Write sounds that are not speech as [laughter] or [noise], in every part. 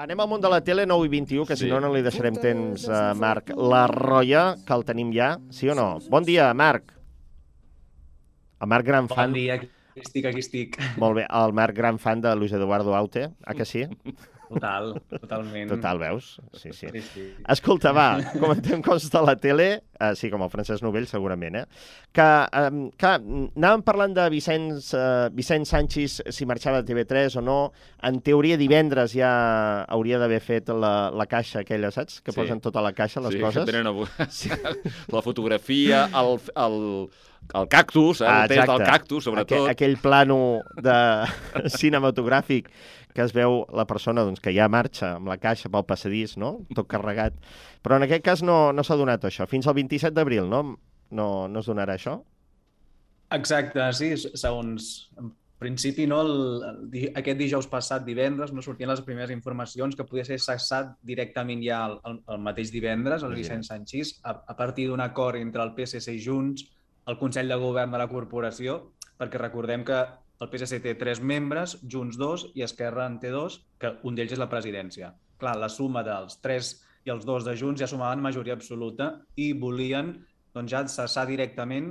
Anem al món de la tele 9 i 21, que sí. si no, no li deixarem temps a Marc La Roya, que el tenim ja, sí o no? Bon dia, Marc. El Marc, gran fan... Bon dia, aquí estic, aquí estic. Molt bé, el Marc, gran fan de Luis Eduardo Aute, ah que sí? Total, totalment. Total, veus? Sí, sí. sí, sí. Escolta, va, comentem coses de la tele, uh, sí, com el Francesc Novell, segurament, eh? Que, um, que anàvem parlant de Vicenç, uh, Vicent Sánchez, si marxava de TV3 o no. En teoria, divendres ja hauria d'haver fet la, la caixa aquella, saps? Que sí. posen tota la caixa, les sí, coses. Sí, que tenen sí. la fotografia, el, el, el cactus, eh, el ah, test del cactus, sobretot. Aquell, aquell plano de [laughs] cinematogràfic que es veu la persona doncs, que ja marxa amb la caixa pel passadís, no? tot carregat. Però en aquest cas no, no s'ha donat això. Fins al 27 d'abril, no? no? No es donarà això? Exacte, sí, segons... En principi, no, el, el, aquest dijous passat, divendres, no sortien les primeres informacions que podia ser cessat directament ja el, el, el mateix divendres, el Vicent Sanchís, a, a partir d'un acord entre el PSC i Junts, el Consell de Govern de la Corporació, perquè recordem que el PSC té tres membres, Junts dos i Esquerra en té dos, que un d'ells és la presidència. Clar, la suma dels tres i els dos de Junts ja sumaven majoria absoluta i volien doncs, ja cessar directament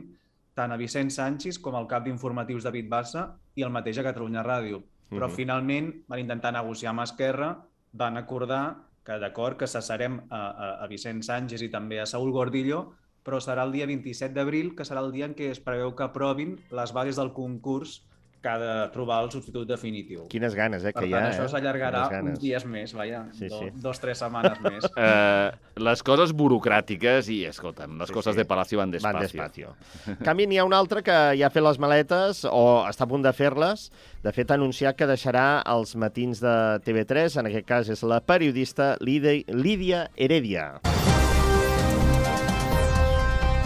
tant a Vicent Sánchez com al cap d'informatius David Bassa i el mateix a Catalunya Ràdio. Però uh -huh. finalment van intentar negociar amb Esquerra, van acordar que d'acord que cessarem a, a, a Vicent Sánchez i també a Saúl Gordillo, però serà el dia 27 d'abril, que serà el dia en què es preveu que aprovin les bases del concurs que ha de trobar el substitut definitiu. Quines ganes, eh, per que tant, hi ha. això eh? s'allargarà uns dies més, vaja, sí, do, sí. dos, tres setmanes més. Uh, [laughs] les coses burocràtiques i, escolta'm, les sí, coses sí. de Palacio van despacio. Van despacio. En canvi, n'hi ha un altre que ja ha fet les maletes o està a punt de fer-les. De fet, ha anunciat que deixarà els matins de TV3, en aquest cas és la periodista Lídia Heredia.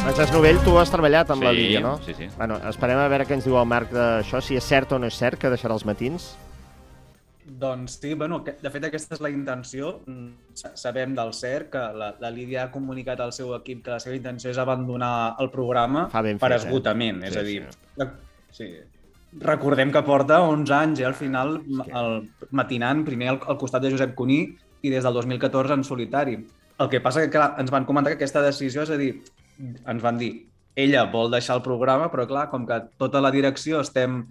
Francesc Novell, tu has treballat amb sí, la Lídia, no? Sí, sí. Bueno, esperem a veure què ens diu el Marc d'això, si és cert o no és cert que deixarà els matins. Doncs sí, bueno, de fet aquesta és la intenció. Mm, sabem del cert que la, la Lídia ha comunicat al seu equip que la seva intenció és abandonar el programa per fet, eh? esgotament. Eh? És sí, a dir, sí. sí. recordem que porta 11 anys, eh, al final, el, matinant primer al, al costat de Josep Cuní i des del 2014 en solitari. El que passa que clar, ens van comentar que aquesta decisió, és a dir, ens van dir ella vol deixar el programa, però clar, com que tota la direcció estem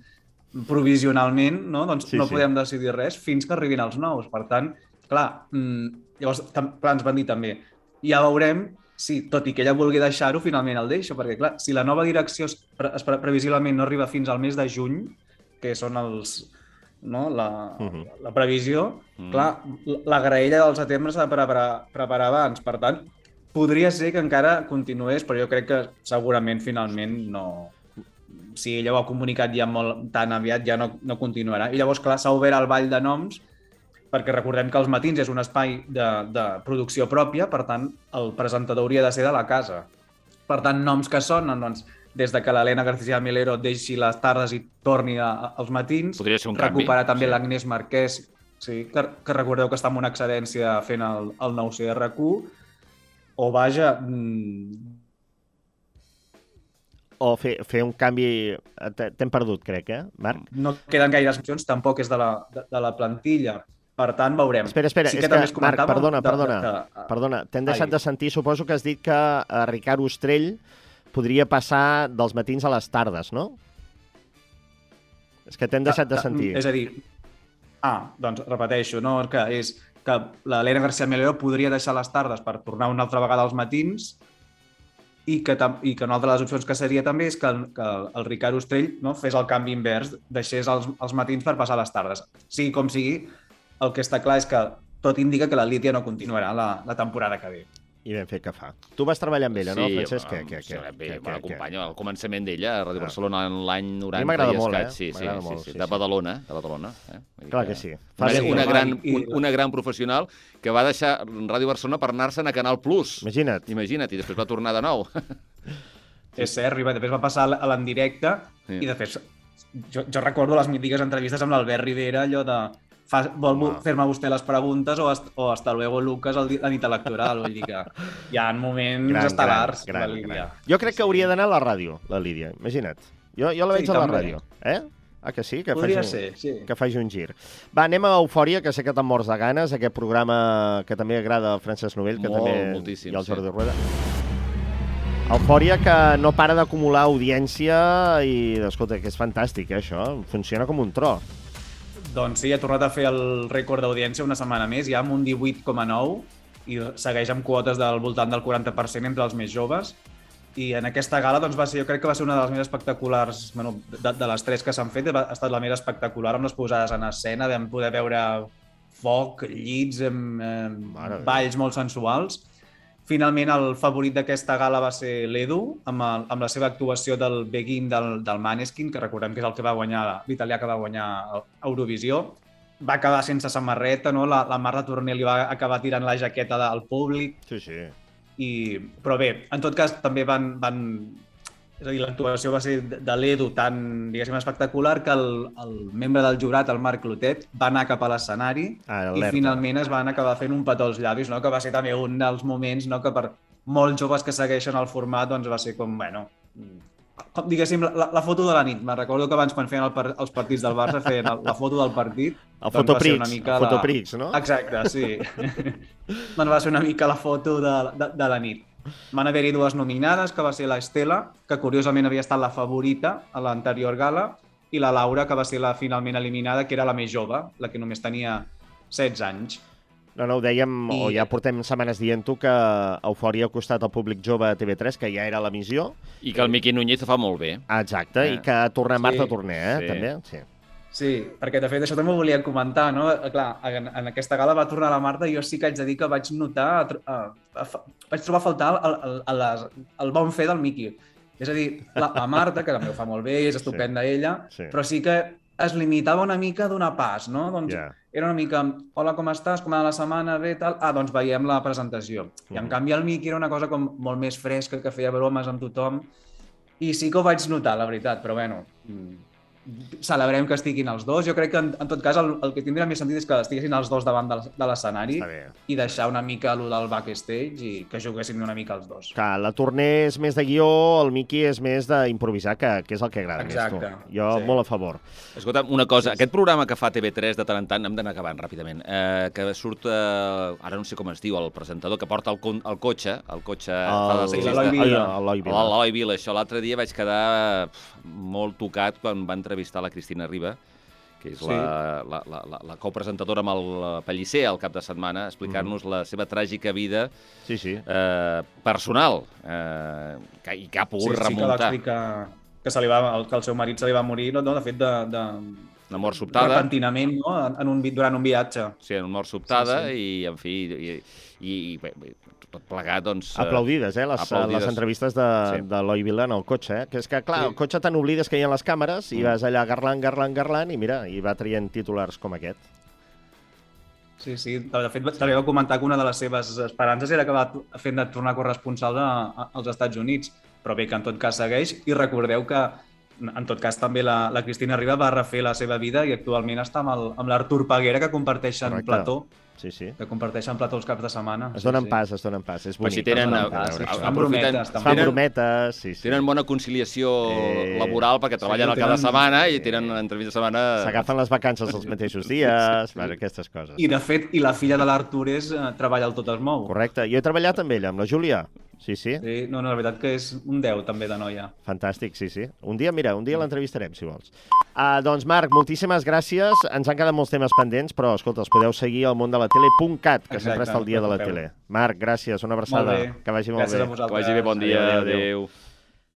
provisionalment, no? doncs sí, no sí. podem decidir res fins que arribin els nous. Per tant, clar, mmm, llavors clar, ens van dir també, ja veurem si, tot i que ella vulgui deixar-ho, finalment el deixo, perquè clar, si la nova direcció es, pre previsiblement no arriba fins al mes de juny, que són els, no? la, uh -huh. la previsió, uh -huh. clar, la graella del setembre s'ha de preparar, preparar abans. Per tant, podria ser que encara continués, però jo crec que segurament finalment no... Si ella ho ha comunicat ja molt tan aviat, ja no, no continuarà. I llavors, clar, s'ha obert el ball de noms, perquè recordem que els matins és un espai de, de producció pròpia, per tant, el presentador hauria de ser de la casa. Per tant, noms que sonen, doncs, des de que l'Helena García Milero deixi les tardes i torni a, als matins. Podria ser un recuperar canvi. també sí. l'Agnès Marquès, sí, que, que recordeu que està en una excedència fent el, el nou CRQ, o vaja... Mm... O fer, fer un canvi... T'hem perdut, crec, eh, Marc? No queden gaires opcions, tampoc és de la, de, de la plantilla. Per tant, veurem. Espera, espera, sí que és que, Marc, perdona, de, perdona, de, de, perdona. T'hem deixat ai. de sentir, suposo que has dit que eh, Ricard Ostrell podria passar dels matins a les tardes, no? És que t'hem deixat de sentir. És a dir, ah, doncs repeteixo, no? Que és que l'Helena García Melero podria deixar les tardes per tornar una altra vegada als matins i que, i que una altra de les opcions que seria també és que el, que el Ricard Ostrell no, fes el canvi invers, deixés els, els matins per passar les tardes. Sigui com sigui, el que està clar és que tot indica que la Lídia no continuarà la, la temporada que ve. I ben fet que fa. Tu vas treballar amb ella, sí, no, Francesc? Sí, que, que, que, que, que, companya, al començament d'ella, a Ràdio ah. Barcelona, en l'any 90 a mi m'agrada molt, eh? Sí, sí, sí, sí, sí, de Badalona, de Badalona. Eh? Clar que sí. Fa una, una, gran, un, una gran professional que va deixar Ràdio Barcelona per anar-se'n a Canal Plus. Imagina't. Imagina't, i després va tornar de nou. Sí, [laughs] és cert, Riba, després va passar a l'endirecte sí. i després jo, jo recordo les mítiques entrevistes amb l'Albert Rivera, allò de fa, vol fer-me vostè les preguntes o, hasta, o hasta luego Lucas el, la nit electoral. Vull dir que hi ha moments gran, estel·lars. Gran, gran, gran. Jo crec que hauria d'anar a la ràdio, la Lídia, imagina't. Jo, jo la veig sí, a la també. ràdio. Eh? Ah, que sí? Que Podria faci, ser, sí. Que faci un gir. Va, anem a Eufòria, que sé que te'n morts de ganes, aquest programa que també agrada al Francesc Novell, que Molt, també... moltíssim, I al Jordi sí. Rueda. Eufòria que no para d'acumular audiència i, escolta, que és fantàstic, eh, això. Funciona com un tro. Doncs sí, ha tornat a fer el rècord d'audiència una setmana més, ja amb un 18,9 i segueix amb quotes del voltant del 40% entre els més joves. I en aquesta gala doncs, va ser, jo crec que va ser una de les més espectaculars, bueno, de, de les tres que s'han fet, ha estat la més espectacular amb les posades en escena, vam poder veure foc, llits, amb, amb balls molt sensuals. Finalment, el favorit d'aquesta gala va ser l'Edu, amb, el, amb la seva actuació del Begin del, del Maneskin, que recordem que és el que va guanyar, l'italià que va guanyar Eurovisió. Va acabar sense samarreta, no? La, la Marta Torner li va acabar tirant la jaqueta al públic. Sí, sí. I, però bé, en tot cas, també van, van és a dir, l'actuació va ser de l'Edu tan, diguéssim, espectacular que el, el membre del jurat, el Marc Clotet, va anar cap a l'escenari Ah, i finalment es van acabar fent un petó als llavis, no? que va ser també un dels moments no? que per molts joves que segueixen el format doncs va ser com, bueno, com, diguéssim, la, la foto de la nit. Me recordo que abans quan feien el, els partits del Barça feien el, la foto del partit. El doncs fotoprix, una mica el fotoprix, no? Exacte, sí. [laughs] doncs va ser una mica la foto de, de, de la nit. Van haver-hi dues nominades, que va ser la Estela, que curiosament havia estat la favorita a l'anterior gala, i la Laura, que va ser la finalment eliminada, que era la més jove, la que només tenia 16 anys. No, no, ho dèiem, I... o ja portem setmanes dient-ho, que Eufòria ha costat al públic jove a TV3, que ja era a l'emissió. I que el Miqui Núñez ho fa molt bé. Exacte, Eh. i que torna Sí. Marta Torner, eh, Sí. també. Sí. Sí, perquè de fet això també ho volia comentar, no? Eh, Clar, en, en aquesta gala va tornar la Marta i jo sí que haig de dir que vaig notar, a, a, a, vaig trobar a faltar el, el, el, el bon fer del Miqui. És a dir, la, la Marta, que també ho fa molt bé, és estupenda sí. ella, Sí. però sí que es limitava una mica a donar pas, no? Doncs Ja. era una mica, hola, com estàs? Com ha la setmana? Bé, tal? Ah, doncs veiem la presentació. I en Mhm. canvi el Miqui era una cosa com molt més fresca, que feia bromes amb tothom, i sí que ho vaig notar, la veritat, però bueno, mm, celebrem que estiguin els dos. Jo crec que, en, en tot cas, el, el que tindria més sentit és que estiguessin els dos davant de, l'escenari i deixar una mica allò del backstage i que juguessin una mica els dos. Que la Torner és més de guió, el Miqui és més d'improvisar, que, que és el que agrada Exacte, més tu. Jo sí. molt a favor. Escolta, una cosa, aquest programa que fa TV3 de tant en tant, hem d'anar acabant ràpidament, eh, que surt, eh, ara no sé com es diu, el presentador, que porta el, con- el cotxe, el cotxe... l'Eloi Vila. L'Eloi Vila, això. L'altre dia vaig quedar pf, molt tocat quan va entrevistar la Cristina Riba, que és Sí. la, la, la, la, la copresentadora amb el Pellicer al cap de setmana, explicant-nos la seva tràgica vida Sí, sí. eh, personal eh, que, i que ha pogut sí, sí que va remuntar. explicar que, se li va, que el seu marit se li va morir, no, no de fet, de, de, Una mort sobtada. repentinament no? en, un, durant un viatge. Sí, una mort sobtada Sí, i, en fi, i, i, i bé, bé, tot plegat, doncs... eh, Aplaudides, eh, les, aplaudides. les entrevistes de, Sí. sí. de Eloi Vila en el cotxe, eh? Que és que, clar, Sí. el cotxe te n'oblides que hi ha les càmeres i Mm. vas allà garlant, garlant, garlant i mira, i va traient titulars com aquest. Sí, sí. De fet, també va comentar que una de les seves esperances era acabar fent de tornar corresponsal de, a, als Estats Units, però bé, que en tot cas segueix. I recordeu que, en tot cas, també la, la Cristina Riba va refer la seva vida i actualment està amb el- amb l'Artur Paguera, que comparteixen Correcte. plató, Sí, sí. que comparteixen plató els caps de setmana. Es donen sí, pas, es donen pas. És Però bonic. si tenen, es pas, sí. fan brometes, Es també. fan tenen- brometes, sí, sí. Tenen bona conciliació Eh, laboral perquè treballen sí, al cada tenen- setmana i tenen una entrevista a setmana... S'agafen les vacances els mateixos dies, bueno, aquestes coses. I, de fet, i la filla de l'Artur és eh, treballa al Tot es mou. Correcte. Jo he treballat amb ella, amb la Júlia. Sí, sí. Sí, no, no, la veritat que és un 10 també de noia. Fantàstic, sí, sí. Un dia, mira, un dia l'entrevistarem, si vols. Uh, doncs, Marc, moltíssimes gràcies. Ens han quedat molts temes pendents, però, escolta, els podeu seguir al món de la tele.cat, que Exacte, sempre està al dia de la tele. Marc, gràcies, una abraçada. Que vagi molt Gràcies bé. a vosaltres. Que vagi bé, bon dia, adéu. adéu. adéu.